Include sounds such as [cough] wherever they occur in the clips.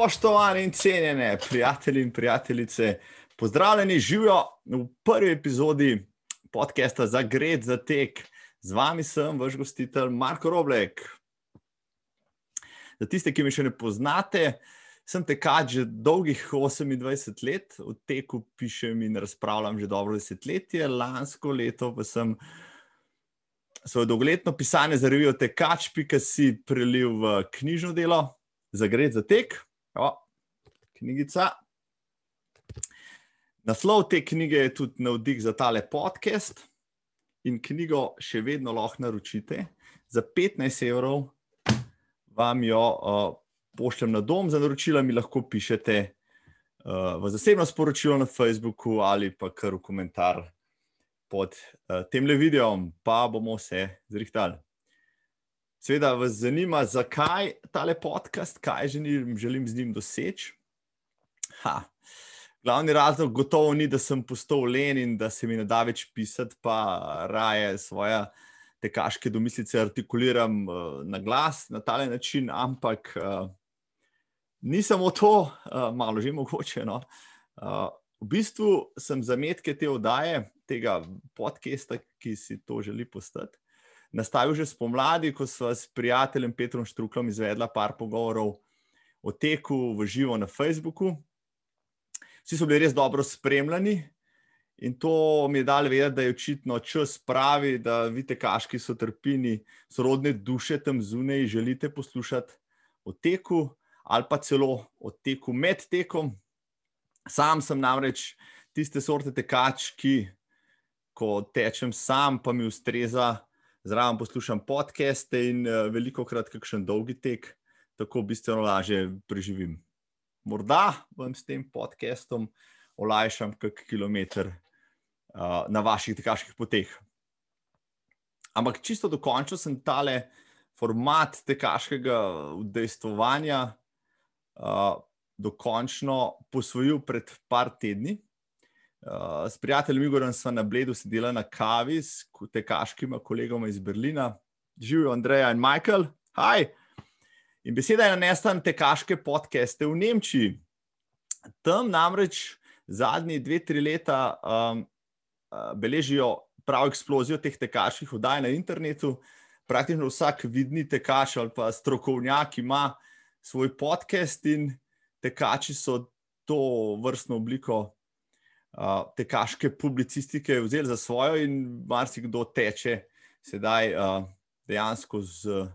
Spoštovane in cenjene prijatelji in prijateljice, pozdravljeni živijo v prvi epizodi podcasta za Gred za tek. Z vami sem vaš gostitelj Marko Roblek. Za tiste, ki me še ne poznate, sem tekač že dolgih 28 let, v teku pišem in razpravljam že dobro desetletje. Lansko leto pa sem svoje dolgoletno pisanje za revijo Tekač.si prelil v knjižno delo za Gred za tek. O, knjigica. Naslov te knjige je tudi navdih za tale podcast, in knjigo še vedno lahko naročite. Za 15 evrov vam jo uh, pošljem na dom, za naročila mi lahko pišete uh, v zasebno sporočilo na Facebooku ali pa kar v komentar pod uh, tem le videom, pa bomo vse zrihtali. Seveda vas zanima, zakaj tale podcast, kaj želim, želim z njim doseči. Ha. Glavni razlog gotovo ni, da sem postal len in da se mi ne da več pisati, pa raje svoje tekaške domislice artikuliram uh, na glas na tale način, ampak uh, ni samo to, uh, malo že mogoče. No? Uh, v bistvu sem zametke te oddaje, tega podcasta, ki si to želi postati nastavil že spomladi, ko smo s prijateljem Petrom Štruklom izvedla par pogovorov o teku v živo na Facebooku. Vsi so bili res dobro spremljani in to mi je dalo vedeti, da je očitno čas pravi, da vidite, kaški so trpini, sorodne duše tam zunaj, želite poslušati o teku ali pa celo o teku med tekom. Sam sem namreč tiste sorte tekač, ki ko tečem sam, pa mi ustreza zraven poslušam podcaste in uh, eh, veliko krat kakšen dolgi tek, tako bistveno lažje preživim. Morda vam s tem podcastom olajšam kak kilometr uh, na vaših tekaških poteh. Ampak čisto dokončno sem tale format tekaškega udejstvovanja uh, dokončno posvojil pred par tedni. Uh, s prijateljem Igorjem sem na Bledu sedela na kavi s tekaškima kolegoma iz Berlina, živijo Andreja in Michael. Hi! In beseda je nanesla na tekaške podcaste v Nemčiji. Tam namreč zadnji dve, tri leta um, uh, beležijo prav eksplozijo teh tekaških oddaj na internetu. Praktično vsak vidni tekač ali pa strokovnjak ima svoj podcast, in tekači so to vrstno obliko uh, tekaške publicistike vzeli za svojo, in marsikdo teče sedaj uh, dejansko z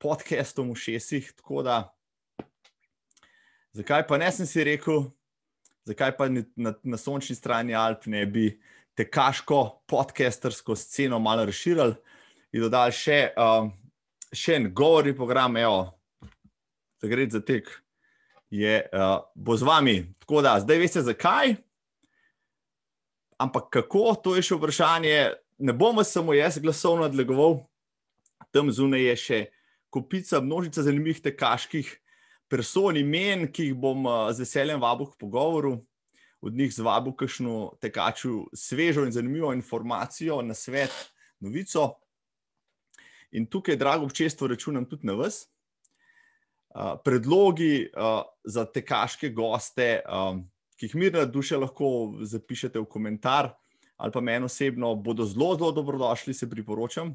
podcastom v šestih. Tako da, zakaj pa ne sem si rekel, zakaj pa na, na sončni strani Alp ne bi tekaško podcastersko sceno malo razširili in dodali še, uh, še en govorni program, evo, da gre za tek. Je, uh, bo z vami. Tako da, zdaj veste, zakaj. Ampak kako, to je še vprašanje. Ne bom samo jaz glasovno nadlegoval, tam zunaj je še kupica, množica zanimivih tekaških person, imen, ki jih bom z veseljem vabil k pogovoru. Od njih zvabil kakšno tekaču svežo in zanimivo informacijo, na svet, novico. In tukaj, drago občestvo, računam tudi na vas. Predlogi za tekaške goste ki jih mirna duša lahko zapišete v komentar, ali pa meni osebno, bodo zelo, zelo dobrodošli, se priporočam.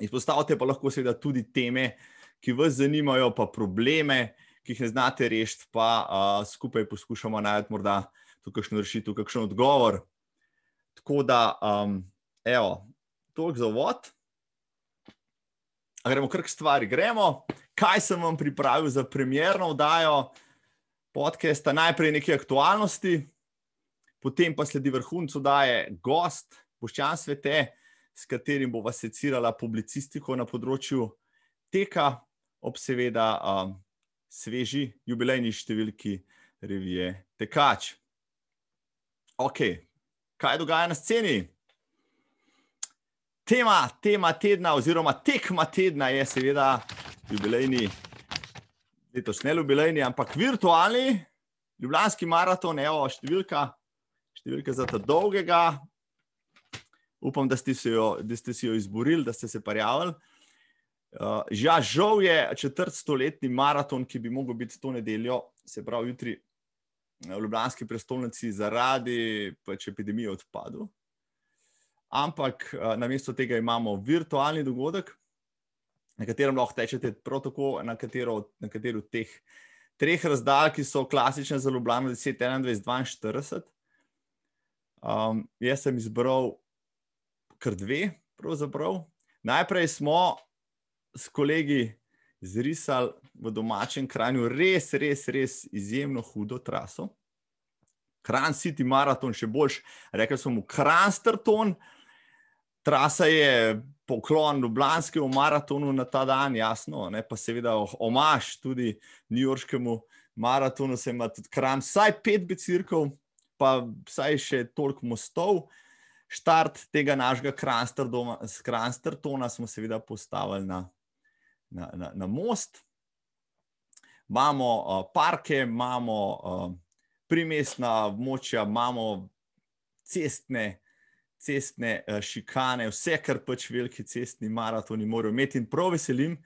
Izpostavite pa lahko seveda tudi teme, ki vas zanimajo, pa probleme, ki jih ne znate rešiti, pa uh, skupaj poskušamo najti morda tukaj kakšno rešitev, kakšen odgovor. Tako da, um, evo, toliko za vod. Gremo kar k stvari. Gremo. Kaj sem vam pripravil za premjerno vdajo? Podcasta, najprej nekaj aktualnosti, potem pa sledi vrhuncu, da je gost, Boščan Svete, s katerim bo vas secirala publicistiko na področju teka, ob seveda um, sveži jubilejni številki revije Tekač. Ok, kaj dogaja na sceni? Tema, tema tedna, oziroma tekma tedna je seveda jubilejni letos ne jubilejni, ampak virtualni, ljubljanski maraton, evo, številka, številka za ta dolgega. Upam, da ste, jo, da ste si jo izborili, da ste se prijavili. Uh, ja, žal je četrt stoletni maraton, ki bi lahko bil to nedeljo, se pravi, jutri v Ljubljanski prestolnici zaradi pač epidemije odpadel. Ampak na mesto tega imamo virtualni dogodek, na katerem lahko tečete prav tako na katero, na katero od teh treh razdalj, ki so klasične za Ljubljano 10, 21, 42. Um, jaz sem izbral kar dve, pravzaprav. Najprej smo s kolegi zrisali v domačem kraju res, res, res izjemno hudo traso. Kran City Marathon, še boljš, rekel sem mu Kransterton. Trasa je poklon Ljubljanskemu maratonu na ta dan, jasno, ne, pa seveda omaš tudi New Yorkskemu maratonu, se ima tudi Kran, vsaj pet bicirkov, pa vsaj še toliko mostov. Štart tega našega Kranstertona smo seveda postavili na, na, na, na most. Imamo uh, parke, imamo uh, primestna območja, imamo cestne, cestne uh, šikane, vse, kar pač veliki cestni maratoni morajo imeti. In prav veselim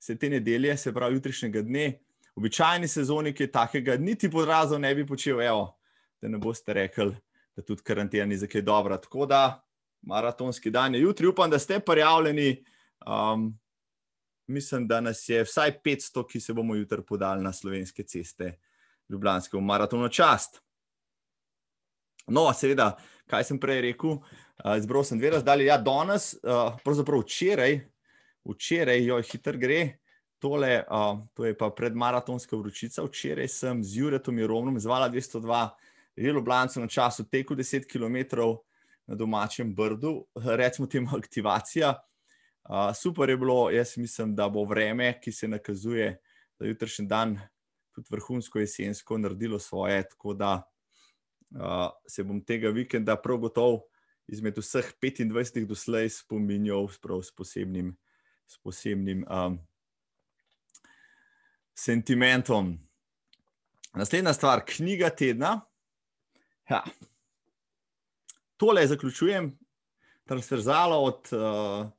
se te nedelje, se pravi jutrišnjega dne, običajni sezoni, ki je takega, niti podrazov ne bi počel, evo, da ne boste rekli da tudi karantena ni za kaj dobra. Tako da maratonski dan je jutri, upam, da ste prijavljeni. Um, mislim, da nas je vsaj 500, ki se bomo jutri podali na slovenske ceste, Ljubljanske v maratonu čast. No, seveda, kaj sem prej rekel, uh, izbral sem dve razdalji. Ja, danes, uh, pravzaprav včeraj, včeraj, jo hiter gre. Tole, uh, to je pa predmaratonska vročica. Včeraj sem z Juretom Jerovnom zvala 202 je Ljubljana na času teku 10 km na domačem brdu, [laughs] recimo temu aktivacija. Uh, super je bilo, jaz mislim, da bo vreme, ki se nakazuje, da jutrišnji dan tudi vrhunsko jesensko naredilo svoje, tako da uh, se bom tega vikenda prav gotovo izmed vseh 25 doslej spominjal s posebnim, s posebnim um, sentimentom. Naslednja stvar, knjiga tedna. Ja. Tole zaključujem, transverzalo od uh,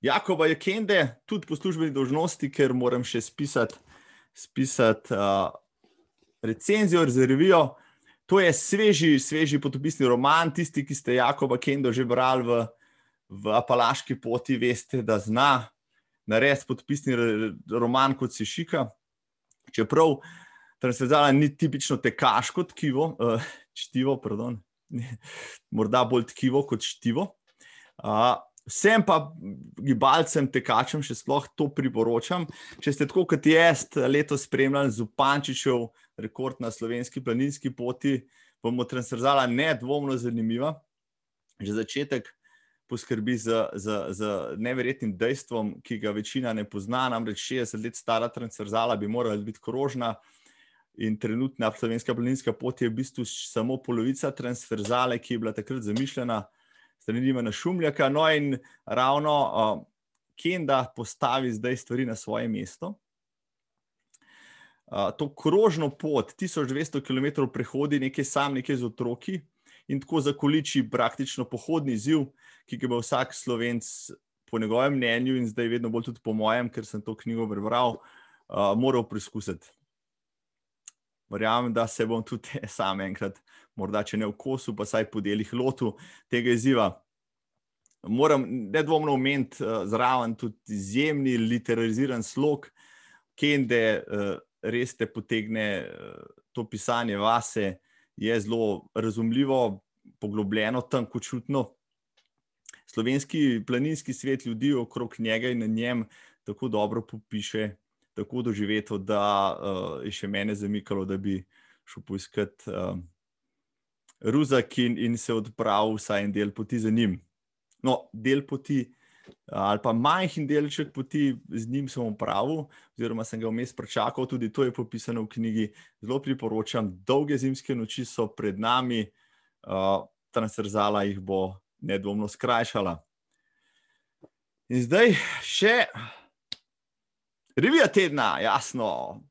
Jakoba Jekende, tudi po službeni dožnosti, ker moram še spisati, spisati uh, recenzijo za revijo. To je sveži, sveži potopisni roman. Tisti, ki ste Jakoba Kendo že brali v, v Apalaški poti, veste, da zna narediti potopisni roman kot si šika. Čeprav transverzala ni tipično tekaško tkivo, uh, čtivo, pardon, [laughs] morda bolj tkivo kot čtivo. Uh, vsem pa gibalcem, tekačem še sploh to priporočam. Če ste tako kot jaz letos spremljali Zupančičev rekord na slovenski planinski poti, bomo transverzala nedvomno zanimiva. Že začetek poskrbi z, z, z neverjetnim dejstvom, ki ga večina ne pozna, namreč 60 let stara transverzala bi morala biti krožna, In trenutna slovenska planinska pot je v bistvu samo polovica transverzale, ki je bila takrat zamišljena, strani na Šumljaka. No, in ravno uh, Kenda postavi zdaj stvari na svoje mesto. Uh, to krožno pot, 1200 km prehodi, nekaj sam, nekaj z otroki, in tako zakoliči praktično pohodni ziv, ki ga bo vsak slovenc, po njegovem mnenju, in zdaj vedno bolj tudi po mojem, ker sem to knjigo prebral, uh, moral preizkusiti verjamem, da se bom tudi [laughs] sam enkrat, morda če ne v kosu, pa saj po delih lotu tega izziva. Moram nedvomno omeniti uh, zraven tudi izjemni literariziran slog, Kende uh, res te potegne uh, to pisanje vase, je zelo razumljivo, poglobljeno, tanko čutno. Slovenski planinski svet ljudi okrog njega in na njem tako dobro popiše tako doživeto, da uh, je še mene zamikalo, da bi šel poiskat uh, Ruzak in, se odpravil vsaj en del poti za njim. No, del poti, ali pa majhen delček poti z njim sem opravil, oziroma sem ga vmes prečakal, tudi to je popisano v knjigi. Zelo priporočam, dolge zimske noči so pred nami, uh, transverzala jih bo nedvomno skrajšala. In zdaj še. Revija tedna, jasno,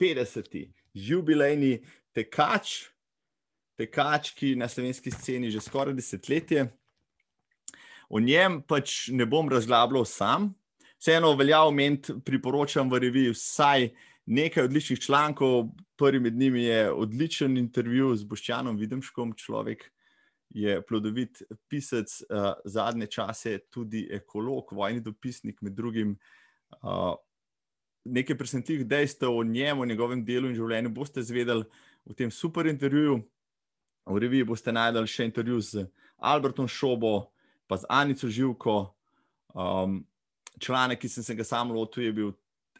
50. jubilejni tekač, tekač, ki na slovenski sceni že skoraj desetletje. O njem pač ne bom razglabljal sam. Vseeno velja omeniti, priporočam v reviji vsaj nekaj odličnih člankov. Prvi med njimi je odličen intervju z Boščanom Videmškom, človek je plodovit pisec, uh, zadnje čase tudi ekolog, vojni dopisnik, med drugim. Uh, nekaj presenetljivih dejstev o njemu, njegovem delu in življenju boste zvedeli v tem super intervjuju. V reviji boste najdel še intervju z Albertom Šobo, pa z Anico Živko. Um, članek, ki sem se ga sam lotil, je bil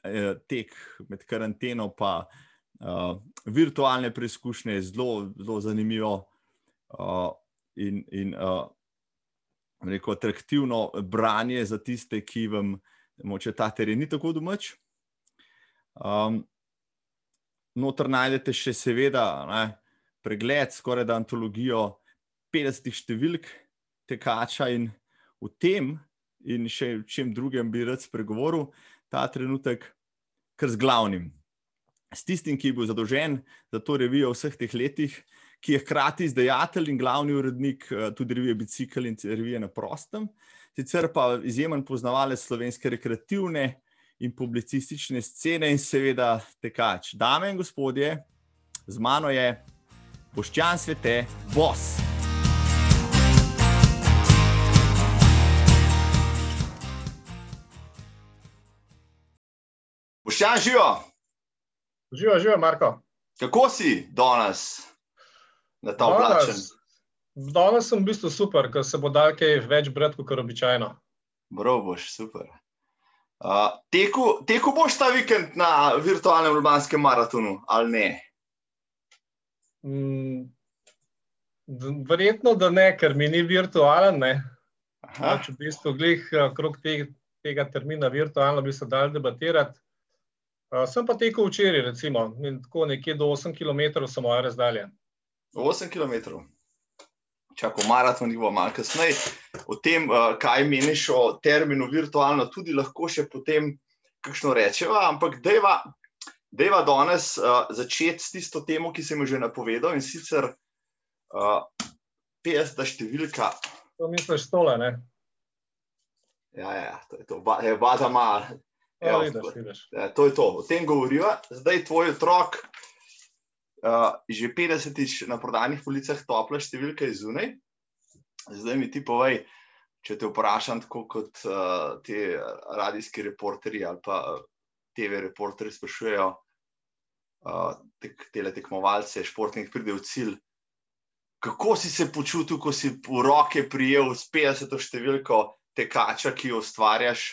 eh, tek med karanteno, pa uh, virtualne preizkušnje, zelo, zelo zanimivo. Uh, in, in uh, rekel, atraktivno branje za tiste, ki vam morda ta teren ni tako domač. Um, Notr najdete še, seveda, ne, pregled, skoraj da antologijo 50 številk tekača in v tem, in še v čem drugem bi rad spregovoril, ta trenutek, kar z glavnim, s tistim, ki je bil zadolžen za to revijo v vseh teh letih, ki je hkrati izdajatelj in glavni urednik eh, tudi revije Bicikl in revije na prostem, sicer pa izjemen poznavalec slovenske rekreativne in publicistične scene in seveda tekač. Dame in gospodje, z mano je Boščan Svete, Bos. Boščan, živijo. Živijo, živijo, Marko. Kako si danes? na ta oblačen. Danes sem v bistvu super, ker se bo dal kaj več brati kot običajno. Bro, boš super. Uh, teku, teku boš ta vikend na virtualnem urbanskem maratonu ali ne? Mm, verjetno, da ne, ker mi ni virtualen. No, če v bistvu glih okrog te, tega termina virtualno bi se dal debatirati. Uh, sem pa tekel včeraj, recimo, in tako nekje do 8 km so moje razdalje. 8 km. Čakaj, maraton bo malo kasneje. O tem, uh, kaj meniš o terminu virtualno, tudi lahko še potem kakšno rečeva, ampak dejva, dejva danes uh, začeti s tisto temo, ki sem jo že napovedal in sicer uh, 50 številka. To misliš stole, ne? Ja, ja, to je to, ba, je bada mal. Ja, ja, to je to, o tem govoriva. Zdaj tvoj otrok uh, že 50-tič na prodajnih policah topla številka iz zunaj. Zdaj mi ti povej, če te vprašam, tako kot uh, ti radijski reporterji ali pa TV reporterji sprašujejo, uh, te tekmovalce, športnike, pride v cilj. Kako si se počutil, ko si v roke prijel s 50 številko tekača, ki jo ustvarjaš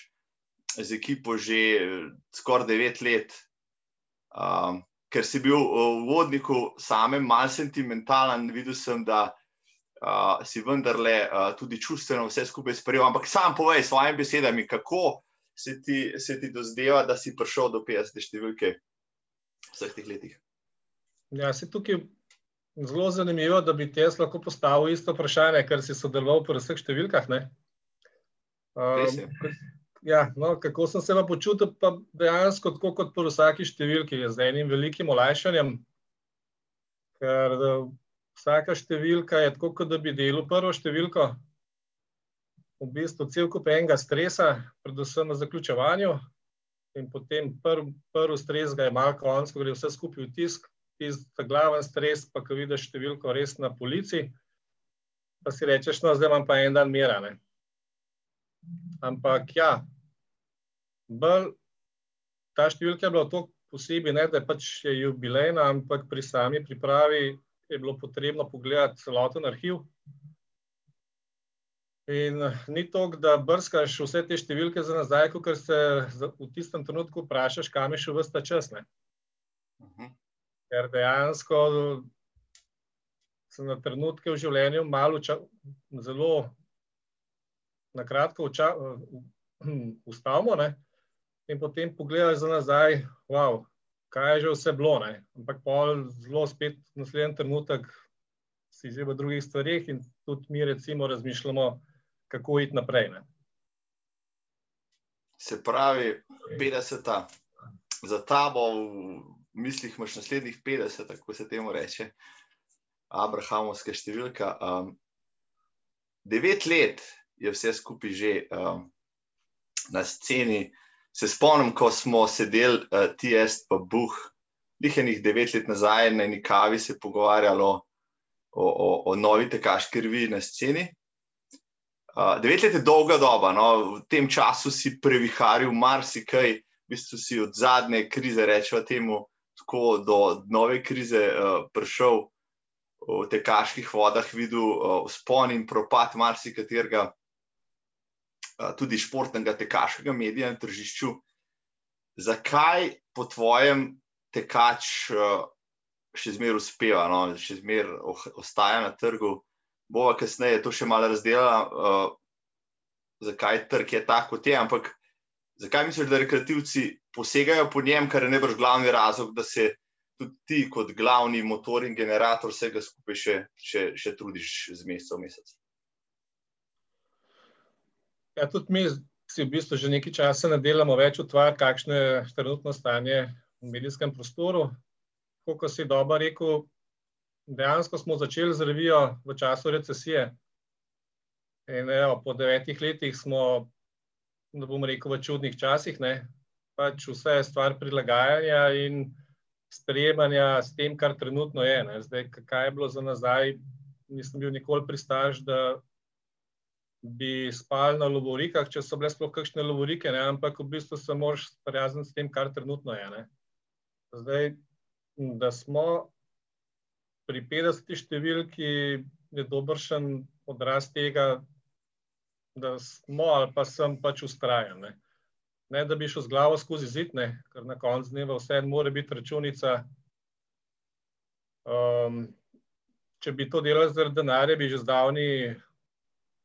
z ekipo že skoraj 9 let? Um, ker si bil v vodniku samem mal sentimentalen, videl sem, da uh, si vendarle uh, tudi čustveno vse skupaj sprejel. Ampak sam povej svojimi besedami, kako se ti, se ti dozdeva, da si prišel do 50 številke vseh teh letih. Ja, se tukaj. Zelo zanimivo, da bi ti jaz lahko postavil isto vprašanje, ker si sodeloval pri vseh številkah. Um, Ja, no, kako sem se pa počutil, pa dejansko tako kot po vsaki številki, z enim velikim olajšanjem. Ker vsaka številka je tako, kot da bi delal prvo številko, v bistvu cel kup enega stresa, predvsem na zaključevanju. In potem prvi prv stres ga je malo konc, ko gre vse skupaj v tisk, tisti glaven stres, pa ko vidiš številko res na polici, pa si rečeš, no, zdaj imam pa en dan mira. Ne? Ampak ja, bolj ta številka je bila tako posebej, ne, da je pač jubilejna, ampak pri sami pripravi je bilo potrebno pogledati celoten arhiv. In ni to, da brskaš vse te številke za nazaj, ker se v tistem trenutku vprašaš, kam je šel vsta čas. Ne? Mhm. Ker dejansko sem na trenutke v življenju malo zelo na kratko ustavimo [clears throat] in potem pogledaš za nazaj, wow, kaj je že vse bilo. Ne? Ampak pa zelo spet naslednji trenutek si že v drugih stvarih in tudi mi recimo razmišljamo, kako iti naprej. Ne? Se pravi, 50. Za tabo v mislih imaš naslednjih 50, tako se temu reče, Abrahamovska številka. Um, devet let je vse skupaj že um, na sceni, se spomnim, ko smo sedeli, uh, ti jaz pa buh, lihenih devet let nazaj na neki kavi se pogovarjalo o, o, o novi tekaški reviji na sceni. Uh, devet let je dolga doba, no? v tem času si previharil marsikaj, v bistvu si od zadnje krize, rečemo temu, tako do nove krize uh, prišel v tekaških vodah, videl uh, spon in propad marsikaterega, uh, tudi športnega tekaškega medija na tržišču. Zakaj po tvojem tekač uh, še zmeraj uspeva, no? še zmeraj ostaja na trgu? Bova kasneje to še malo razdelila, uh, zakaj trg je tako, kot je. Ampak zakaj misliš, da rekreativci posegajo po njem, kar je najbrž glavni razlog, da se tudi ti, kot glavni motor in generator vsega skupaj, še, še, še trudiš z meseca v mesec? Ja, tudi mi si v bistvu že nekaj časa ne delamo več utvar, kakšno je trenutno stanje v medijskem prostoru. Kot si dobro rekel, dejansko smo začeli z revijo v času recesije. In, evo, po devetih letih smo, da bom rekel, v čudnih časih. Ne? Pač vse je stvar prilagajanja in sprejemanja s tem, kar trenutno je. Ne? Zdaj, kaj je bilo za nazaj, nisem bil nikoli pristaž, da bi spal na lovorikah, če so bile sploh kakšne lovorike, ne? ampak v bistvu se moraš sprijazniti s tem, kar trenutno je. Ne? Zdaj, da smo pri 50 številki, je dobršen odraz tega, da smo ali pa sem pač ustrajen. Ne? ne, da bi šel z glavo skozi zid, ne? ker na koncu dneva vse mora biti računica. Um, če bi to delali zaradi denarja, bi že zdavni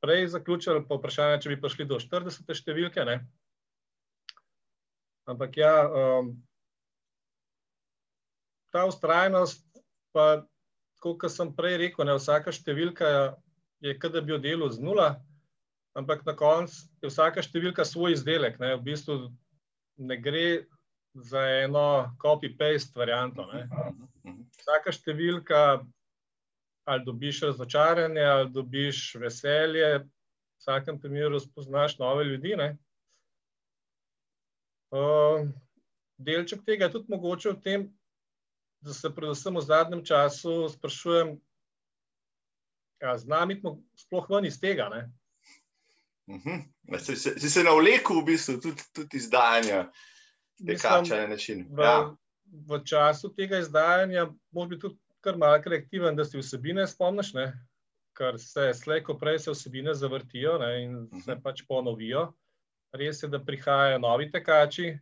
prej zaključili, pa vprašanje, če bi prišli do 40 številke. Ne? Ampak ja, um, ta ustrajnost, pa kot sem prej rekel, ne, vsaka številka je, kot da bi jo delal z nula ampak na koncu je vsaka številka svoj izdelek. Ne? V bistvu ne gre za eno copy-paste varianto. Ne? Vsaka številka, ali dobiš razočaranje, ali dobiš veselje, v vsakem primeru spoznaš nove ljudi. Uh, delček tega je tudi mogoče v tem, da se predvsem v zadnjem času sprašujem, ja, znam iti sploh ven iz tega. Ne? Mhm. Si se, se navlekel v bistvu tudi, tudi izdajanja tekača na način. V, ja. v času tega izdajanja moraš biti tudi kar malo kreativen, da si vsebine spomniš, ne? ker se slejko prej se vsebine zavrtijo ne? in se mhm. pač ponovijo. Res je, da prihajajo novi tekači.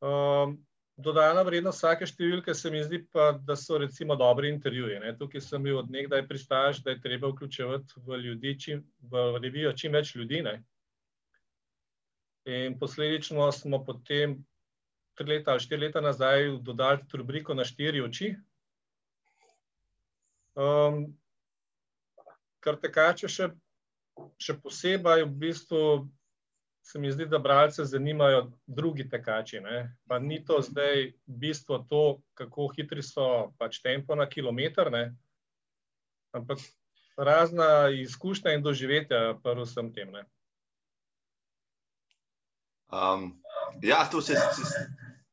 Um, Dodana vrednost vsake številke se mi zdi, pa, da so recimo dobri intervjuji. Ne. Tukaj sem bil od nekdaj pristaš, da je treba vključevati v, ljudi, čim, v revijo čim več ljudi. Ne. In posledično smo potem tri leta ali štiri leta nazaj dodali rubriko na štiri oči. Um, kar tekače še, še posebej v bistvu se mi zdi, da bralce zanimajo drugi tekači. Ne? Pa ni to zdaj bistvo to, kako hitri so pač tempo na kilometr, ne? ampak razna izkušnja in doživetja pa vsem tem. Ne? Um, ja, to se, se,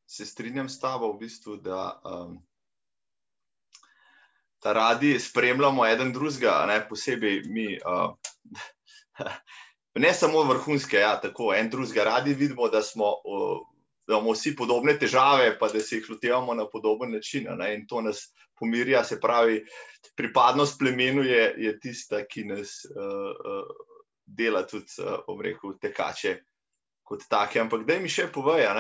se strinjam s tabo, v bistvu, da um, ta radi spremljamo eden drugega, posebej mi. Uh, [laughs] ne samo vrhunske, ja, tako en drugega radi vidimo, da, smo, da imamo vsi podobne težave, pa da se jih lotevamo na podoben način. Ne, in to nas pomirja, se pravi, pripadnost plemenu je, je tista, ki nas uh, uh, dela tudi, uh, rekel, tekače kot take. Ampak da mi še povejo,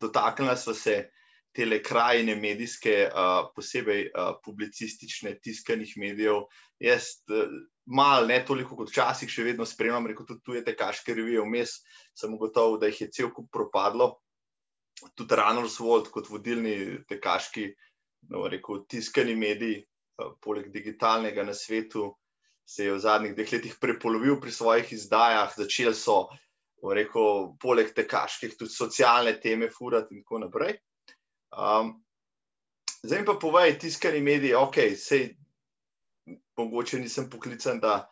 dotaknila smo se te krajine medijske, uh, posebej uh, publicistične, tiskanih medijev. Jaz, uh, malo, ne toliko kot včasih, še vedno spremljam, rekel tudi tuje tekaške revije, vmes sem ugotovil, da jih je cel kup propadlo. Tudi Runners World, kot vodilni tekaški, no, rekel, tiskani mediji, poleg digitalnega na svetu, se je v zadnjih dveh letih prepolovil pri svojih izdajah, začeli so. Rekel, poleg tekaških, tudi socialne teme, furati in tako naprej. Um, zdaj pa povej, tiskani mediji, ok, sej mogoče nisem poklican, da,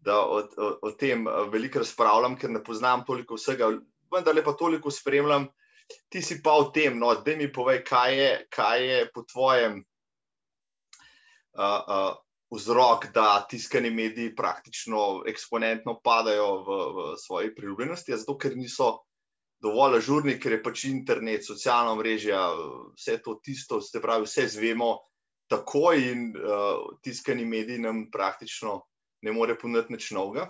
da o, o, o tem veliko razpravljam, ker ne poznam toliko vsega, vendar pa toliko spremljam. Ti si pa v tem, no, da mi povej, kaj je, kaj je po tvojem uh, uh, vzrok, da tiskani mediji praktično eksponentno padajo v, v svoji priljubljenosti, zato ker niso dovolj ažurni, ker je pač internet, socialna mreža, vse to tisto, se pravi, vse zvemo takoj in uh, tiskani mediji nam praktično ne more ponuditi nič novega.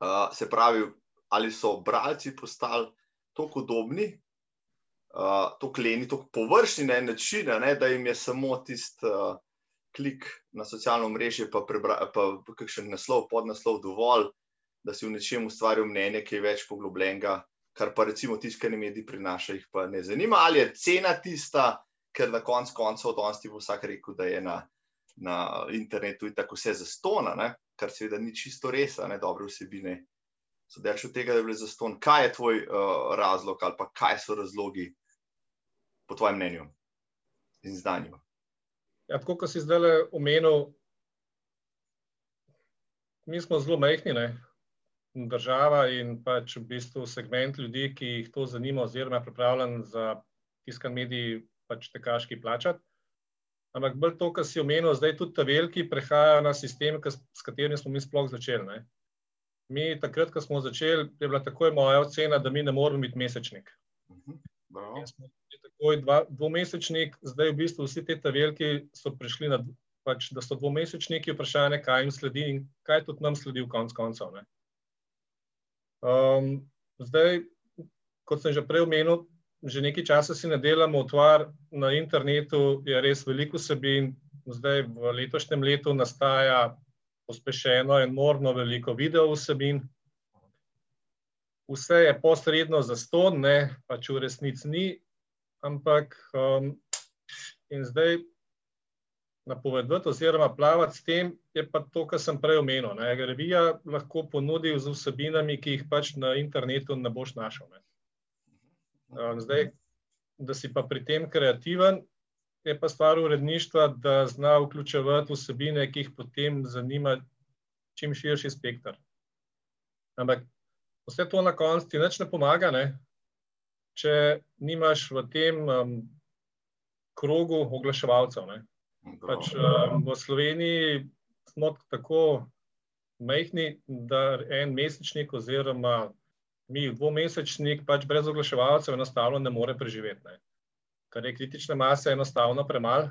Uh, se pravi, ali so bralci postali tako podobni, uh, tako leni, tako površni na en način, ne, da jim je samo tisti uh, klik na socialno mrežo, pa, pa kakšen naslov, podnaslov dovolj, da si v nečem ustvaril mnenje, ki je več poglobljenega, kar pa recimo tiskani mediji prinaša, jih pa ne zanima, ali je cena tista, ker na koncu koncev danes ti bo vsak rekel, da je na, na internetu tako vse zastona, ne? kar seveda ni čisto res, ne dobre vsebine. So delč od tega, da je bilo zaston. Kaj je tvoj uh, razlog ali pa kaj so razlogi, po tvojem mnenju in znanju? Ja, tako kot si zdaj omenil, mi smo zelo majhni, ne? država in pač v bistvu segment ljudi, ki jih to zanima, oziroma je pripravljen za tiskan medij pač tekaški plačati. Ampak bolj to, kar si omenil, zdaj tudi ta veliki prehajajo na sistem, s katerim smo mi sploh začeli. Ne? Mi, takrat, ko smo začeli, je bila takoj moja ocena, da mi ne moramo biti mesečnik. Mhm, takoj dva, dvomesečnik, zdaj v bistvu vsi te veliki so prišli na, pač, da so dvomesečniki, vprašanje, kaj jim sledi in kaj tudi nam sledi v konc koncev. Um, zdaj, kot sem že prej omenil, že nekaj časa si ne delamo utvar na internetu, je res veliko vsebin. Zdaj v letošnjem letu nastaja pospešeno enormno veliko video vsebin. Vse je posredno za ston, ne, pač v resnici ni, ampak um, in zdaj napovedati oziroma plavati s tem je pa to, kar sem prej omenil. Revija lahko ponudi z vsebinami, ki jih pač na internetu ne boš našel. Ne. Um, zdaj, da si pa pri tem kreativen, je pa stvar uredništva, da zna vključevati vsebine, ki jih potem zanima čim širši spektr. Ampak vse to na koncu ti nič ne pomaga, ne? če nimaš v tem um, krogu oglaševalcev. Pač, um, v Sloveniji smo tako majhni, da en mesečnik oziroma mi dvomesečnik pač brez oglaševalcev enostavno ne more preživeti. Ne. Kar je kritična masa enostavno premalo.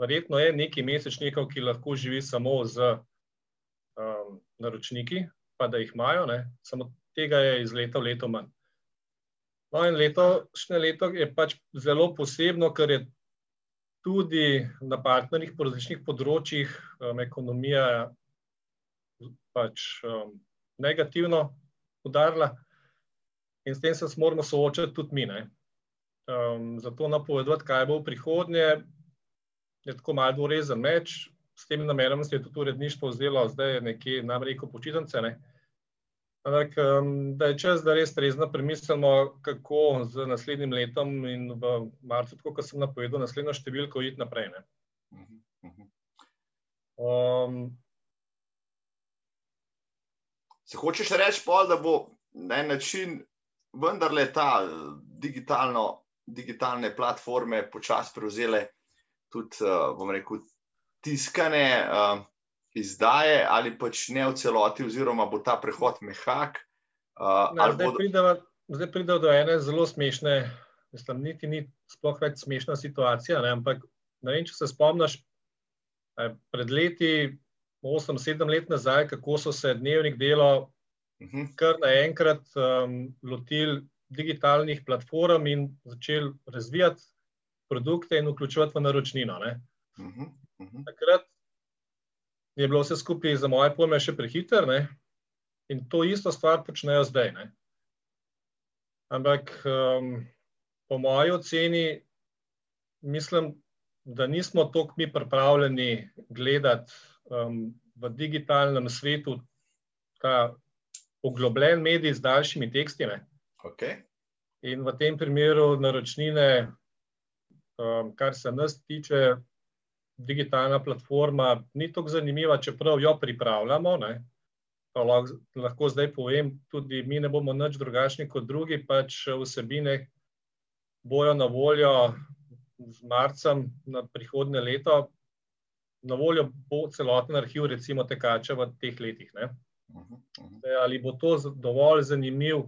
Verjetno je nekaj mesečnikov, ki lahko živi samo z um, naročniki, pa da jih imajo, ne. samo tega je iz leta v leto manj. No in letošnje leto je pač zelo posebno, ker je tudi na partnerjih po različnih področjih um, ekonomija pač um, negativno udarila. In s tem se moramo soočati tudi mi. Um, zato napovedati, kaj bo v prihodnje, je tako malo dvorezen meč. S tem namenom se je tudi uredništvo vzelo, zdaj je nekje nam reko počitnice. Ne? Ampak, um, da je čas, da res trezno premislimo, kako z naslednjim letom in v marcu, kot sem napovedal, naslednjo številko iti naprej. Um, Se hočeš reči, pol, da bo na en način vendarle ta digitalno, digitalne platforme počasi prevzele tudi, uh, bom rekel, tiskane uh, izdaje, ali pač ne v celoti, oziroma bo ta prehod mehak. Uh, ne, zdaj, prideva, zdaj prideva do ene zelo smešne, mislim, niti ni sploh več smešna situacija, ne, ampak ne vem, če se spomniš, pred leti 8-7 let nazaj, kako so se dnevnik delo mhm. kar naenkrat um, lotili digitalnih platform in začeli razvijati produkte in vključevati v naročnino. Mhm, mhm. Takrat je bilo vse skupaj za moje pojme še prehiter ne? in to isto stvar počnejo zdaj. Ne? Ampak um, po moji oceni mislim, da nismo toliko mi pripravljeni gledati um, v digitalnem svetu ta poglobljen medij z daljšimi teksti. Okay. In v tem primeru naročnine, um, kar se nas tiče, digitalna platforma ni tako zanimiva, čeprav jo pripravljamo. Ne. Lahko, lahko zdaj povem, tudi mi ne bomo nič drugačni kot drugi, pač vsebine bojo na voljo z marcem na prihodne leto. Na voljo bo celoten arhiv, recimo, tekača v teh letih. Ne. Ali bo to dovolj zanimiv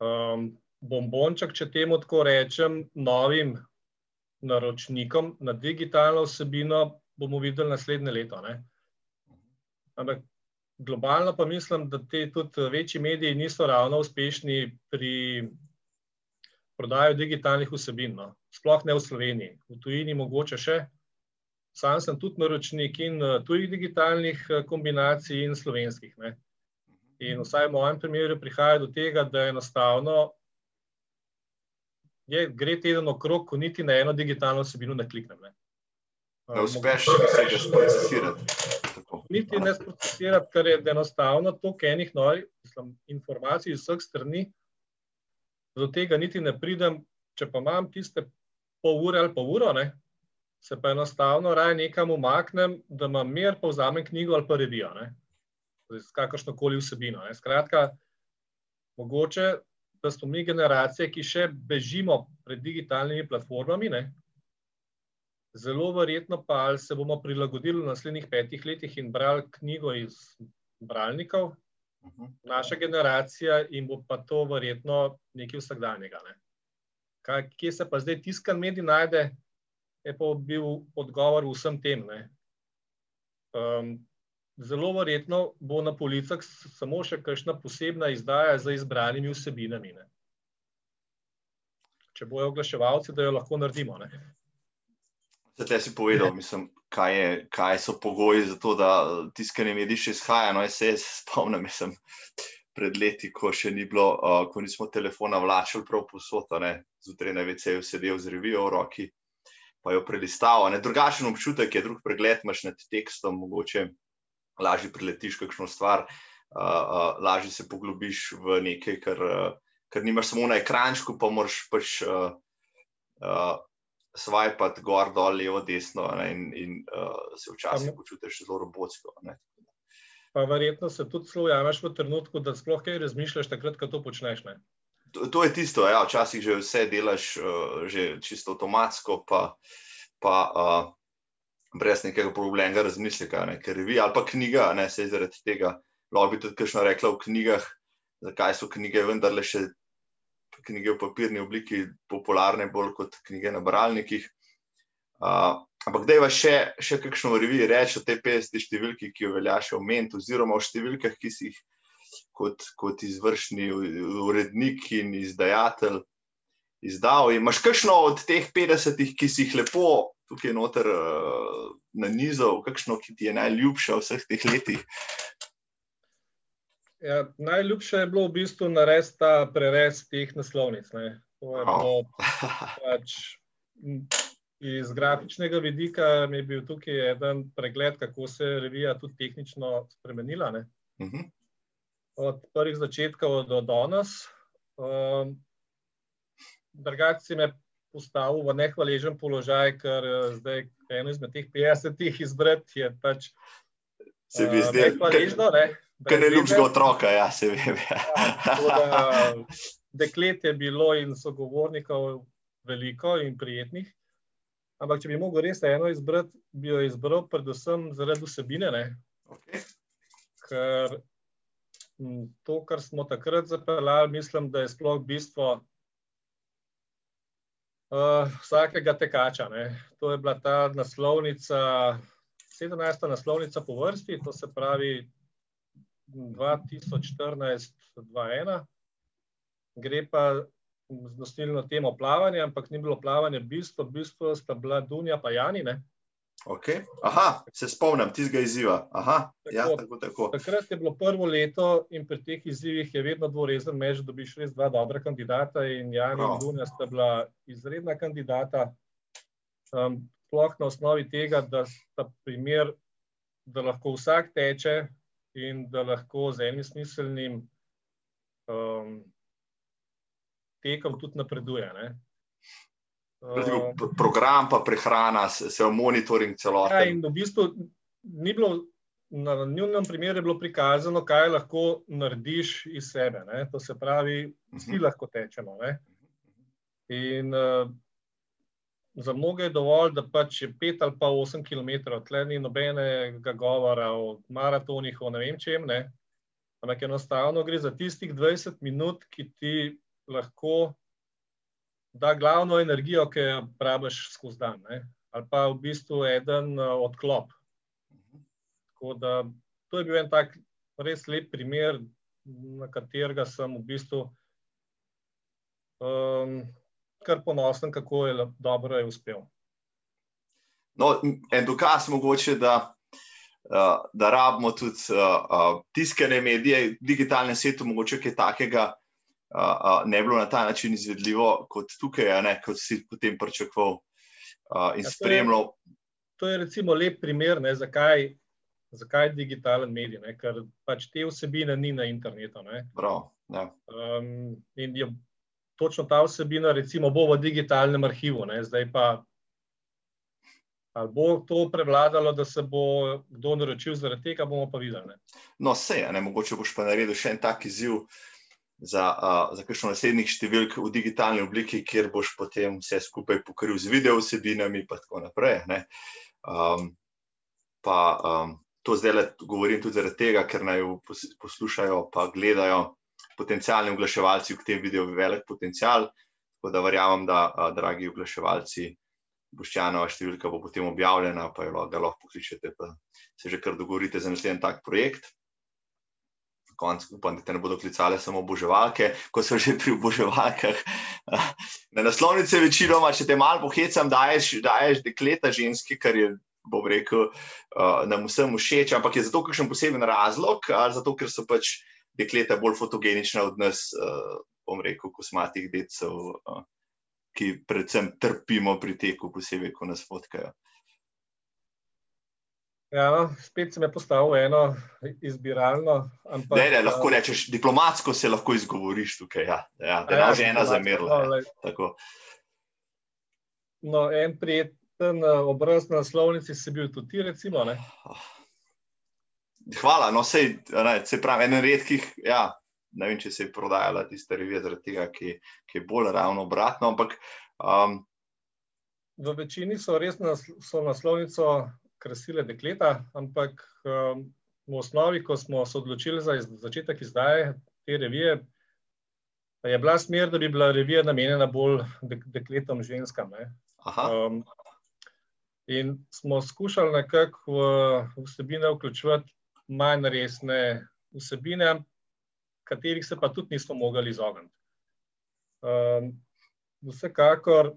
um, bombonček, če temu tako rečem, novim naročnikom na digitalno vsebino, bomo videli naslednje leto. Ne. Ampak globalno pa mislim, da te tudi večji mediji niso ravno uspešni pri prodaji digitalnih vsebin. No. Sploh ne v Sloveniji, v tujini mogoče še. Sam sem tudi naročnik in uh, tujih digitalnih uh, kombinacij in slovenskih. Ne. In vsaj v mojem primeru prihaja do tega, da enostavno je, gre teden okrog, ko niti na eno digitalno vsebino ne kliknem. Ne, ne uspeš se ga sprocesirati. Niti ne sprocesirati, ker je enostavno toliko enih novih informacij iz vseh strani, do tega niti ne pridem, če pa imam tiste pol ure ali pa uro, ne, se pa enostavno raje nekam umaknem, da imam mir, pa vzamem knjigo ali pa revijo, z kakršno koli vsebino. Ne. Skratka, mogoče, da smo mi generacije, ki še bežimo pred digitalnimi platformami, ne, zelo verjetno pa se bomo prilagodili v naslednjih petih letih in brali knjigo iz bralnikov, naša generacija in bo pa to verjetno nekaj vsakdanjega. Ne. Kaj, kje se pa zdaj tiskan medij najde, je pa bil odgovor vsem tem. Um, zelo verjetno bo na policah samo še kakšna posebna izdaja z izbranimi vsebinami. Ne? Če bojo oglaševalci, da jo lahko naredimo. Zdaj si povedal, [laughs] mislim, kaj, je, kaj so pogoji za to, da tiskanje medij še izhaja. No, jaz se spomnim, [laughs] mislim, pred leti, ko še ni bilo, uh, ko nismo telefona vlačili prav posod, zjutraj na VC-ju sedel z revijo v roki pa jo prelistaval. Drugačen občutek je, drug pregled imaš nad tekstom, mogoče lažje priletiš kakšno stvar, uh, uh, lažje se poglobiš v nekaj, kar, uh, kar nimaš samo na ekrančku, pa moraš pač uh, uh, svajpati gor, dol, levo, desno ne, in, in uh, se včasih počutiš zelo robotsko. Ne. Pa verjetno se tudi slovjamaš v trenutku, da sploh kaj razmišljaš, takrat, ko to počneš. Ne? To je tisto, ja, včasih že vse delaš, uh, že čisto avtomatsko, pa, pa uh, brez nekega problemnega razmisleka, ne, ker vi ali pa knjiga, ne se zaradi tega. Lahko bi tudi kakšno rekla v knjigah, zakaj so knjige vendarle še knjige v papirni obliki popularne, bolj kot knjige na bralnikih. Uh, ampak da je vas še, še kakšno v reviji reči o tej 50 številki, ki jo veljaš omeniti, oziroma o številkah, ki si jih kot, kot izvršni urednik in izdajatelj izdal. Imáš kakšno od teh 50, ki si jih lepo tukaj noter uh, na nizu, kakšno, ki ti je najljubša v vseh teh letih? Ja, najljubše je bilo v bistvu narediti ta prerez teh naslovnic. Ne. To je bilo [laughs] pač. Iz grafičnega vidika mi je bil tukaj en pregled, kako se je revija tudi tehnično spremenila. Uh -huh od prvih začetkov do danes. Um, Drugače si me postavil v nehvaležen položaj, ker eh, zdaj eno izmed teh 50 izbrati je pač. Se mi zdi, da je ne ljubšega otroka, ja, se vem. Ja. Ja, deklet je bilo in sogovornikov veliko in prijetnih. Ampak, če bi mogel res eno izbrati, bi jo izbral predvsem zaradi vsebine. Okay. Ker to, kar smo takrat zapeljali, mislim, da je sploh bistvo uh, vsakega tekača. Ne. To je bila ta naslovnica, 17. naslovnica po vrsti, to se pravi 2014-2021. Gre pa z nosilno temo plavanja, ampak ni bilo plavanje bistvo, bistvo sta bila Dunja pa Jani. Okay. Aha, se spomnim tistega izziva. Aha, ja, tako, ja, tako, tako. Takrat je bilo prvo leto in pri teh izzivih je vedno dvorezen meč, da dobiš res dva dobra kandidata. In Jan in Dunja sta bila izredna kandidata. Um, sploh na osnovi tega, da sta primer, da lahko vsak teče in da lahko z enim smiselnim um, tekom tudi napreduje. Ne? Uh, program, pa prehrana, se, se monitoring celoten. Ja, in v bistvu ni bilo, na njunem primeru je bilo prikazano, kaj lahko narediš iz sebe. Ne? To se pravi, vsi uh mhm. -huh. lahko tečemo. Ne? In uh, za mnoge je dovolj, da pač je pet ali pa osem km, tle ni nobenega govora o maratonih, o ne vem čem. Ne? Ampak enostavno gre za tistih 20 minut, ki ti lahko da glavno energijo, ki jo praviš skozi dan, ne? ali pa v bistvu en uh, odklop. Tako da to je bil en tak res lep primer, na katerega sem v bistvu um, kar ponosen, kako je dobro je uspel. No, en dokaz mogoče, da, uh, da rabimo tudi uh, tiskane medije, digitalne svetu, mogoče kaj takega ne bilo na ta način izvedljivo kot tukaj, ne, kot si potem pričakoval uh, in ja, spremljal. To je recimo lep primer, ne, zakaj, zakaj je digitalen medij, ne, ker pač te vsebine ni na internetu. Prav, ja. um, in je točno ta vsebina, recimo, bo v digitalnem arhivu, ne, zdaj pa. Ali bo to prevladalo, da se bo kdo naročil zaradi tega, bomo pa videli. Ne? No, vse, ne, mogoče boš pa naredil še en tak izziv, uh, za, uh, za kakšno naslednjih številk v digitalni obliki, kjer boš potem vse skupaj pokril z video vsebinami, in tako naprej. Um, pa um, to zdaj le govorim tudi zaradi tega, ker naj poslušajo, pa gledajo potencijalni oglaševalci, v tem vidijo velik potencial. Tako da verjamem, da, uh, dragi oglaševalci, Boščanova številka bo potem objavljena, pa jo lahko pokličete, pa se že kar dogovorite za naslednji tak projekt konc upam, da te ne bodo klicale samo oboževalke, ko so že pri oboževalkah. [laughs] Na naslovnice večinoma, če te malo pohecam, daješ, daješ dekleta ženske, kar je, bom rekel, uh, nam vsem všeč, ampak je zato kakšen poseben razlog, ali zato, ker so pač dekleta bolj fotogenična od nas, uh, bom rekel, kosmatih decev, uh, ki predvsem trpimo pri teku, posebej, ko nas fotkajo. Ja, no, spet se je postavil eno izbiralno. Ampak, ne, ne, lahko rečeš, diplomatsko se lahko izgovoriš tukaj. Ja, ja, da je ja, že ena zamerla. No, no, en prijeten eh, obraz na slovnici si bil tudi ti, recimo. Ne? Hvala, no, sej, ne, se pravi, en redkih. Ja, ne vem, če se je prodajala tista revija, zaradi tega, ki, ki je bolj ravno obratno. Ampak, um, v večini so res na, so naslovnico krasile dekleta, ampak um, v osnovi, ko smo se odločili za iz, začetek izdaje te revije, je bila smer, da bi bila revija namenjena bolj dek, dekletom, ženskam. Um, in smo skušali nekako v vsebine vključevati manj resne vsebine, katerih se pa tudi nismo mogli izogniti. Um, vsekakor,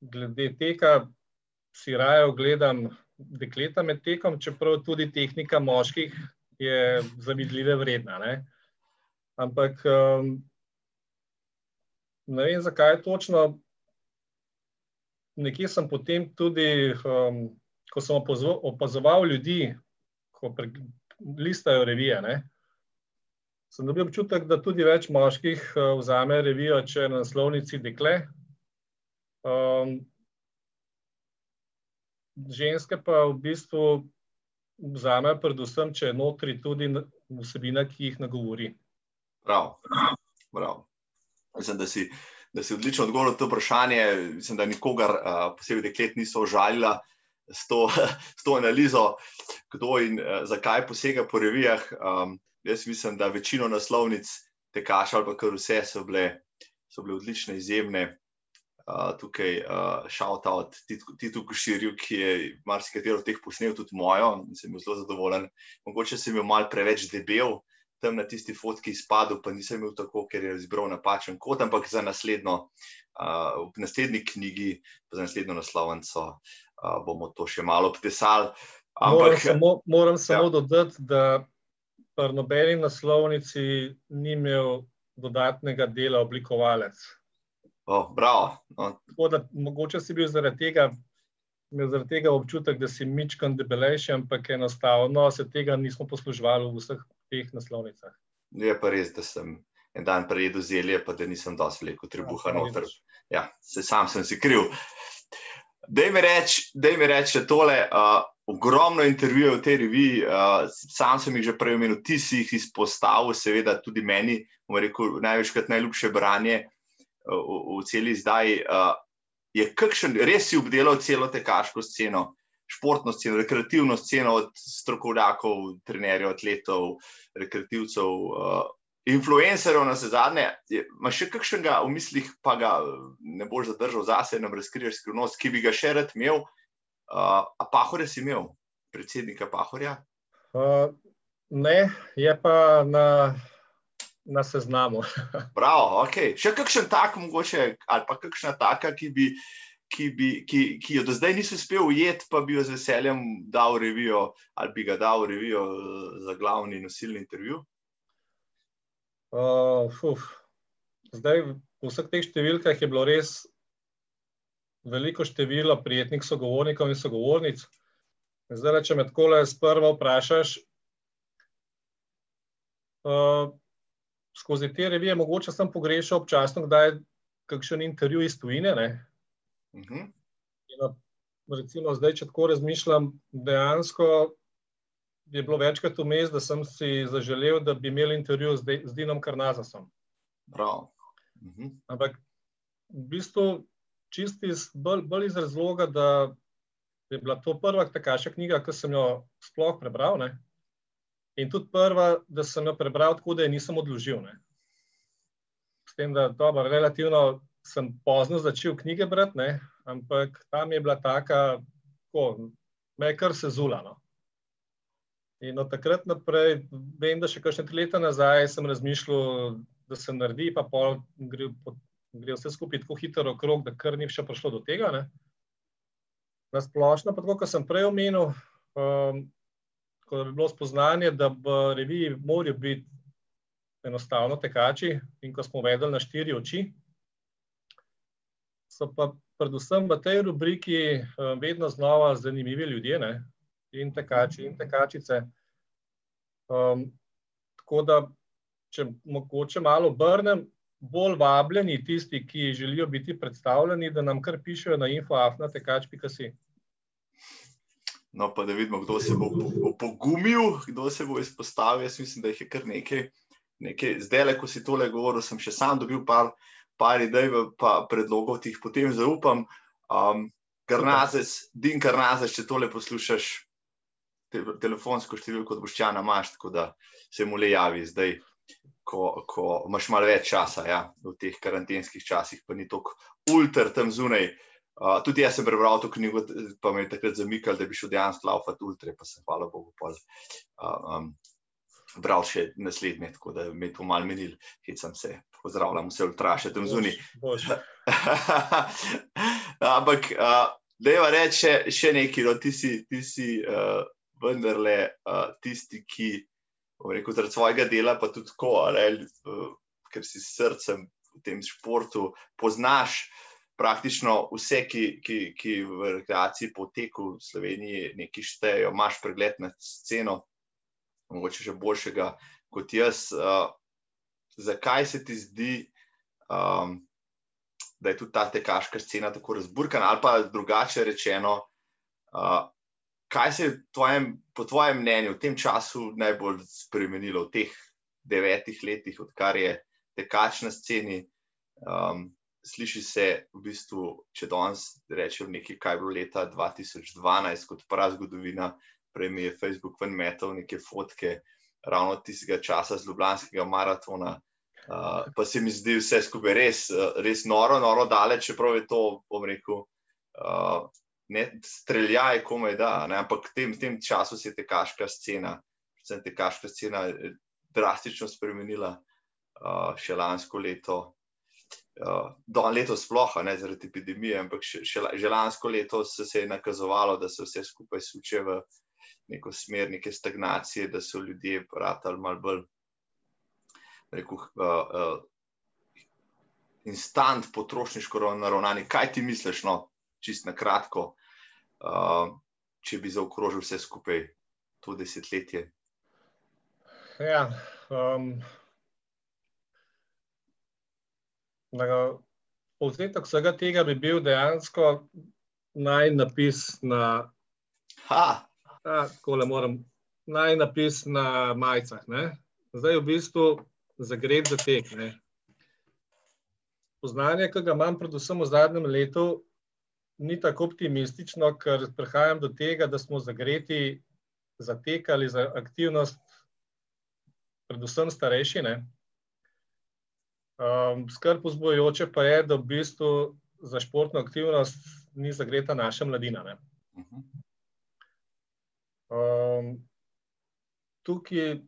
glede tega, si raje ogledam dekleta med tekom, čeprav tudi tehnika moških je zavidljive vredna. Ne? Ampak um, ne vem, zakaj točno. Nekje sem potem tudi, um, ko sem opazoval ljudi, ko listajo revije, ne? sem dobil občutek, da tudi več moških uh, vzame revijo, če je na naslovnici dekle. Um, ženske pa v bistvu vzamejo, predvsem, če je notri tudi vsebina, ki jih nagovori. Prav, prav. Mislim, da si, da si odlično odgovoril na to vprašanje. Mislim, da nikogar, posebej deklet, niso užalila s to, s to analizo, kdo in zakaj posega po revijah. Um, jaz mislim, da večino naslovnic tekaš ali pa kar vse so bile, so bile odlične, izjemne tukaj shout uh, out Titu Koširju, ki je marsikatero od teh posnel, tudi mojo, in sem bil zelo zadovoljen. Mogoče sem imel mal preveč debel, tam na tisti fotki izpadel, pa nisem imel tako, ker je izbral napačen kot, ampak za naslednjo, uh, v naslednji knjigi, pa za naslednjo naslovnico uh, bomo to še malo obtesali. Ampak, moram samo, moram samo ja. dodati, da pri nobeni naslovnici ni imel dodatnega dela oblikovalec. Oh, bravo. No. Da, mogoče si bil zaradi tega, zaradi tega občutek, da si mičkan debelejši, ampak enostavno se tega nismo posluževali v vseh teh naslovnicah. Je pa res, da sem en dan prejedel zelje, pa da nisem dosti veliko tribuha noter. ja, se sam sem si kriv. Dej mi reči reč tole. Uh, ogromno intervjujev v tej reviji, uh, sam sem jih že prej omenil, ti si jih izpostavil, seveda tudi meni, rekel, največkrat najljubše branje uh, v, v celi zdaj. Uh, je kakšen, res si obdelal celo tekaško sceno, športno sceno, rekreativno sceno od strokovnjakov, trenerjev, atletov, rekreativcev. Uh, Influencerov na vse zadnje, imaš še kakšnega v mislih, pa ga ne boš zadržal zase, nam razkriješ skrivnost, ki bi ga še rad imel, Uh, a Pahorja si imel, predsednika Pahorja? Uh, ne, je pa na, na seznamu. [laughs] Prav, ok. Še kakšen tak, mogoče, ali pa kakšna taka, ki, bi, ki, bi, ki, ki jo do zdaj nisi uspel ujeti, pa bi jo z veseljem dal revijo, ali bi ga dal revijo za glavni nosilni intervju? Uh, zdaj, v vseh teh številkah je bilo res veliko število prijetnih sogovornikov in sogovornic. Zdaj, če me tako le sprva vprašaš, uh, skozi te revije, mogoče sem pogrešal občasno, da je kakšen intervju iz tujine. Uh mhm. -huh. in, recimo, zdaj, če tako razmišljam, dejansko je bilo večkrat vmes, da sem si zaželel, da bi imel intervju z, z Dinom Karnazasom. Prav. Uh mhm. -huh. Ampak v bistvu čist iz, bolj, bolj iz razloga, da je bila to prva takaša knjiga, ki sem jo sploh prebral. Ne? In tudi prva, da sem jo prebral tako, da je nisem odložil. Ne? S tem, da dobro, relativno sem pozno začel knjige brati, ne? ampak tam je bila taka, ko me je kar se zulano. In od takrat naprej, vem, da še kakšne tri leta nazaj sem razmišljal, da se naredi, pa pol gre gre vse skupaj tako hitro okrog, da kar ni še prišlo do tega. Ne. Na splošno, pa tako, kot sem prej omenil, um, da bi bilo spoznanje, da v reviji morajo biti enostavno tekači, in ko smo vedeli na štiri oči, so pa predvsem v tej rubriki um, vedno znova zanimivi ljudje, ne, in tekači, in tekačice. Um, tako da, če mogoče malo obrnem, bolj vabljeni tisti, ki želijo biti predstavljeni, da nam kar pišejo na infoafnatekač.si. No, pa da vidimo, kdo se bo, bo pogumil, kdo se bo izpostavil. Jaz mislim, da jih je kar nekaj. nekaj. Zdaj, le, ko si tole govoril, sem še sam dobil par, par idej, pa predlogov, ki jih potem zaupam. Um, Karnazes, Din Karnazes, če tole poslušaš, te, telefonsko številko od Boščana imaš, tako da se mu le javi zdaj ko, ko imaš malo več časa, ja, v teh karantenskih časih, pa ni tako ultra tam zunaj. Uh, tudi jaz sem prebral to knjigo, pa me je takrat zamikal, da bi šel dejansko laufati ultra, pa sem, hvala Bogu, pol, uh, um, bral še naslednje, tako da me je to mal menil, ki sem se pozdravljal, vse ultraše tam zunaj. [laughs] Ampak, uh, da je reči še, še nekaj, no, ti si, ti si uh, vendarle uh, tisti, ki rekel, zaradi svojega dela, pa tudi tako, ali, ker si s srcem v tem športu, poznaš praktično vse, ki, ki, ki v rekreaciji poteku v Sloveniji nekaj štejejo, imaš pregled nad sceno, mogoče še boljšega kot jaz. Uh, zakaj se ti zdi, um, da je tudi ta tekaška scena tako razburkana, ali pa drugače rečeno, uh, kaj se je tvojem, po tvojem mnenju v tem času najbolj spremenilo v teh devetih letih, odkar je tekač na sceni? Um, sliši se v bistvu, če danes rečem nekaj, kaj je bilo leta 2012, kot prava zgodovina, prej mi je Facebook ven metal neke fotke ravno tistega časa z Ljubljanskega maratona. Uh, pa se mi zdi vse skupaj res, res noro, noro daleč, čeprav je to, bom rekel, uh, ne streljaj, komaj da. Ne? Ampak v tem, tem času se je tekaška scena, predvsem tekaška scena, eh, drastično spremenila uh, še lansko leto. Uh, do leta sploh, ne zaradi epidemije, ampak še, še, že lansko leto se, se je nakazovalo, da se vse skupaj suče v neko smer, neke stagnacije, da so ljudje ratali malo bolj, rekel, uh, uh, instant potrošniško naravnani. Kaj ti misliš, no, čist na kratko, uh, če bi zaokrožil vse skupaj to desetletje? Ja, um, povzetek vsega tega bi bil dejansko naj napis na. Tako le moram, naj napis na majicah. Zdaj v bistvu zagret za tek. Ne. Poznanje, ki ga imam, predvsem v zadnjem letu, ni tako optimistično, ker prihajam do tega, da smo zagreti za tek ali za aktivnost, predvsem starejši. Um, skrb vzbojoče pa je, da v bistvu za športno aktivnost ni zagreta naša mladina. Um, tukaj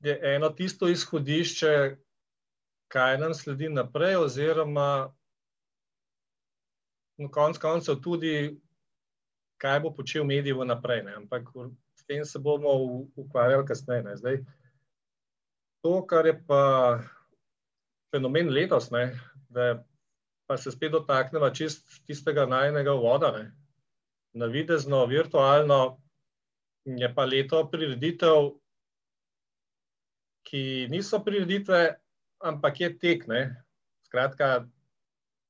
je eno tisto izhodišče, kaj nam sledi naprej, oziroma na koncu koncev tudi, kaj bo počel medij vnaprej. Ne? Ampak s tem se bomo ukvarjali kasneje. Ne? Zdaj, to, kar je pa fenomen letos, ne? da pa se spet dotaknemo čist tistega najnega voda. Ne? Navidezno, virtualno je pa leto prireditev, ki niso prireditve, ampak je tek. Ne? Skratka,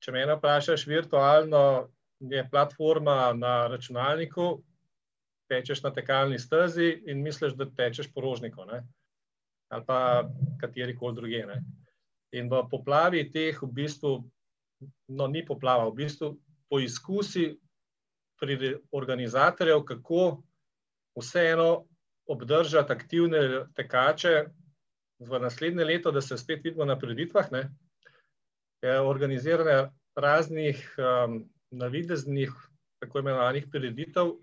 če me vprašaš, virtualno je platforma na računalniku, tečeš na tekalni stezi in misliš, da tečeš po rožniku ne? ali pa kateri koli druge. Ne? In v poplavi teh, v bistvu, no, ni poplava, v bistvu poizkusi pri organizatorjev, kako vseeno obdržati aktivne tekače v naslednje leto, da se spet vidimo na preditvah. Ne, organizirane raznih um, navideznih, tako imenovanih preditev,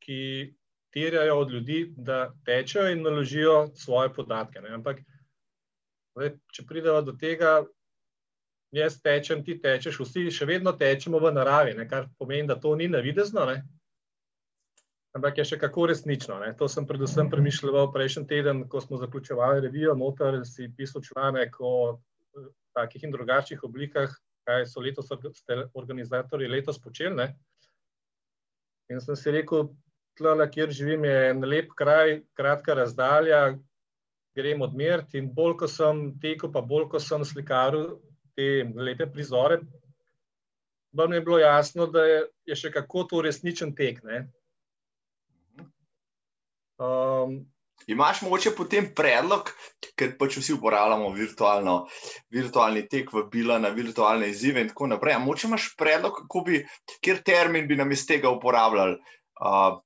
ki terjajo od ljudi, da tečejo in naložijo svoje podatke. Ne. Ampak, zdaj, če pridemo do tega, jaz tečem, ti tečeš, vsi še vedno tečemo v naravi, ne, kar pomeni, da to ni navidezno. Ne ampak je še kako resnično. Ne. To sem predvsem premišljal prejšnji teden, ko smo zaključovali revijo, noter si pisal članek o eh, takih in drugačnih oblikah, kaj so letos organizatorji letos počeli. Ne. In sem si rekel, tlele, kjer živim, je en lep kraj, kratka razdalja, grem odmeriti in bolj, ko sem tekel, pa bolj, ko sem slikaril te lepe prizore, bolj mi je bilo jasno, da je, je še kako to resničen tek. Um, Imaš mogoče potem predlog, ker pač vsi uporabljamo virtualni tek, vabila na virtualne izzive in tako naprej. Mogoče imaš predlog, bi, kjer termin bi nam iz tega uporabljali uh,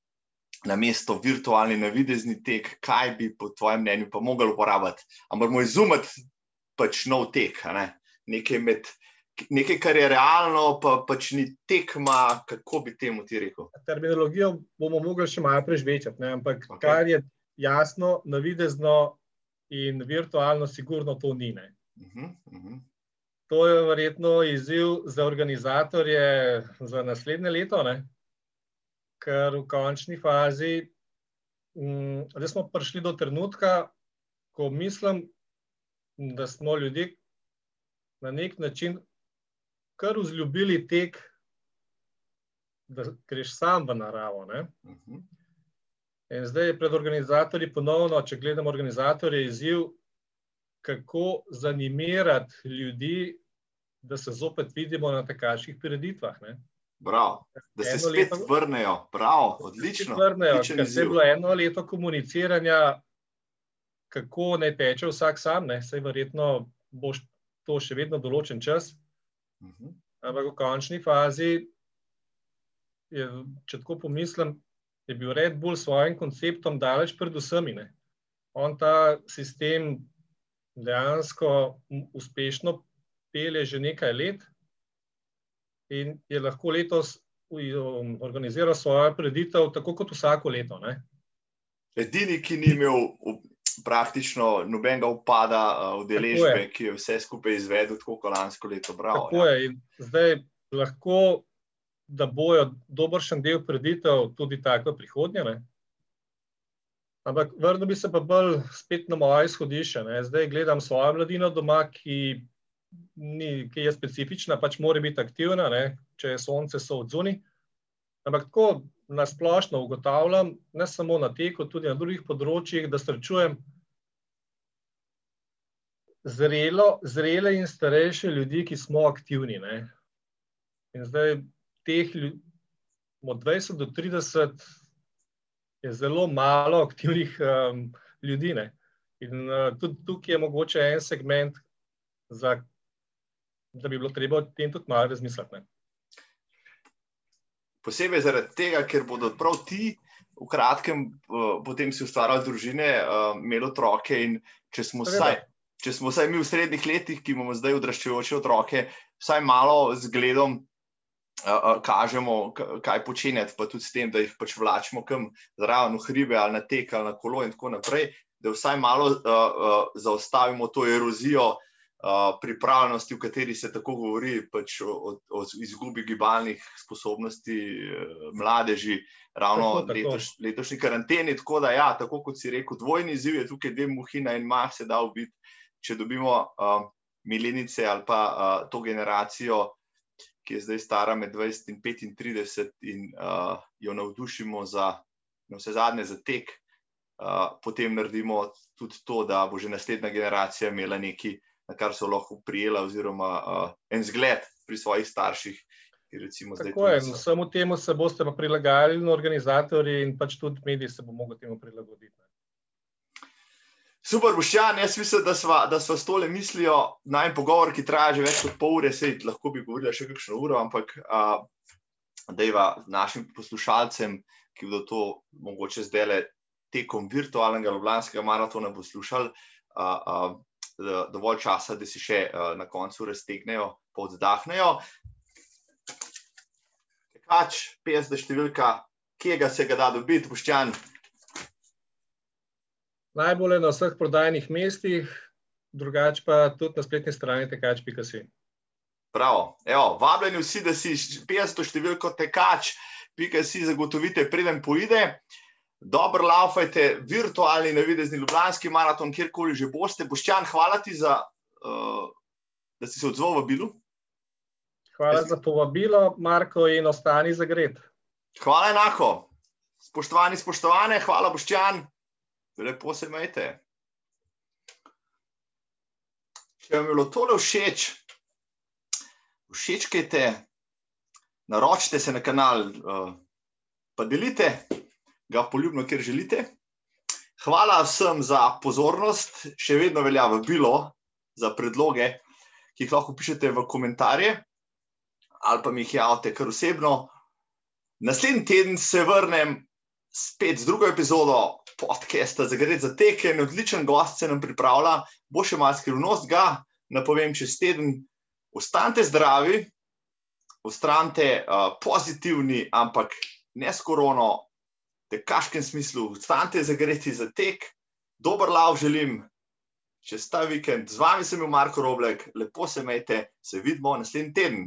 na mesto virtualni navidezni tek, kaj bi po tvojem mnenju pa mogli uporabljati. Ampak moramo izumiti pač nov tek, ne? nekaj med nekaj, kar je realno, pa pač ni tekma, kako bi temu ti rekel. Terminologijo bomo mogli še malo prežvečati, ne? ampak okay. kar je jasno, navidezno in virtualno, sigurno to ni. Uh -huh, uh -huh. To je verjetno izziv za organizatorje za naslednje leto, ne? Ker v končni fazi, mm, da smo prišli do trenutka, ko mislim, da smo ljudje na nek način kar vzljubili tek, da greš sam v naravo. Uh mhm. -huh. In zdaj je pred organizatorji ponovno, če gledamo organizatorje, izziv, kako zanimirati ljudi, da se zopet vidimo na tekaških prireditvah. Bravo, da se spet leto, vrnejo, Bravo, odlično. Vrnejo, ker se je bilo eno leto komuniciranja, kako ne teče vsak sam, ne? sej verjetno boš to še vedno določen čas. Mhm. Ampak v končni fazi, je, če tako pomislim, je bil Red Bull s svojim konceptom daleč pred vsemi. Ne. On ta sistem dejansko uspešno pelje že nekaj let in je lahko letos um, organiziral svojo preditev, tako kot vsako leto. Ne. Edini, ki ni imel praktično nobenega upada v deležbe, ki je vse skupaj izvedel, tako kot lansko leto. Bravo, tako ja. je. In zdaj lahko, da bojo dobršen del preditev tudi tako prihodnje. Ne? Ampak vrnil bi se pa bolj spet na moje izhodišče. Ne? Zdaj gledam svojo mladino doma, ki, ni, ki je specifična, pač mora biti aktivna, ne? če je sonce, so odzuni. Ampak tako na splošno ugotavljam, ne samo na teku, tudi na drugih področjih, da srečujem zrelo, zrele in starejše ljudi, ki smo aktivni. Ne? In zdaj teh ljudi, od 20 do 30, je zelo malo aktivnih um, [laughs] ljudi. Ne? In uh, tudi tukaj je mogoče en segment, za, da bi bilo treba o tem tudi malo razmisliti. Ne? Posebej zaradi tega, ker bodo prav ti v kratkem, uh, potem si ustvarjali družine, uh, imeli otroke. Če smo, vsaj, če smo vsaj mi v srednjih letih, ki imamo zdaj odraščajoče otroke, vsaj malo zgledom uh, uh, kažemo, kaj počenjati, pa tudi s tem, da jih pač vlačimo kam zraven v hribe ali na tek ali na kolo in tako naprej, da vsaj malo uh, uh, zaustavimo to erozijo. Uh, pripravljenosti, v kateri se tako govori, pač o, o, o izgubi gibalnih sposobnosti uh, mladeži, ravno tako, letoš, tako. letošnji karanteni. Tako da, ja, tako kot si rekel, dvojni izziv je tukaj, dve muhina in mah se da ubiti. Če dobimo uh, milenice ali pa uh, to generacijo, ki je zdaj stara med 20 in 35, in uh, jo navdušimo za vse zadnje za tek, uh, potem naredimo tudi to, da bo že naslednja generacija imela nekaj na kar so lahko prijela, oziroma uh, en zgled pri svojih starših. Tako je, samo temu se boste pa prilagajali, in organizatori, in pač tudi mediji se bomo mogli temu prilagoditi. Super, Bošjan, jaz mislim, da smo, da smo s tole mislijo na en pogovor, ki traja že več kot pol ure, sej lahko bi govorila še kakšno uro, ampak uh, da je našim poslušalcem, ki bodo to mogoče zdaj le tekom virtualnega Ljubljanskega maratona poslušali, uh, uh, dovolj časa, da si še uh, na koncu raztegnejo, poddahnejo. Kač, 50 številka, kje ga se ga da dobiti, Boščan? Najbolje na vseh prodajnih mestih, drugače pa tudi na spletni strani tekač.si. Prav, Evo, vabljeni vsi, da si 50 številko tekač.si zagotovite, preden pojde. Uh, dobro laufajte, virtualni, navidezni Ljubljanski maraton, kjerkoli že boste. Boščan, hvala ti, za, uh, da si se odzval v Bilu. Hvala Jaz... za povabilo, Marko, in ostani za gred. Hvala enako. Spoštovani, spoštovane, hvala, Boščan. Lepo se imejte. Če vam je bilo tole všeč, všečkajte, naročite se na kanal, uh, pa delite ga poljubno, kjer želite. Hvala vsem za pozornost, še vedno velja v bilo za predloge, ki jih lahko pišete v komentarje ali pa mi jih javite kar osebno. Naslednji teden se vrnem spet z drugo epizodo podcasta za gre za teke in odličen gost se nam pripravlja, bo še malo skrivnost ga, napovem čez teden. Ostanite zdravi, ostanite uh, pozitivni, ampak ne s korono, tekaškem smislu, stante zagreti za tek, dober lav želim čez ta vikend. Z vami sem bil Marko Roblek, lepo se imejte, se vidimo naslednji teden.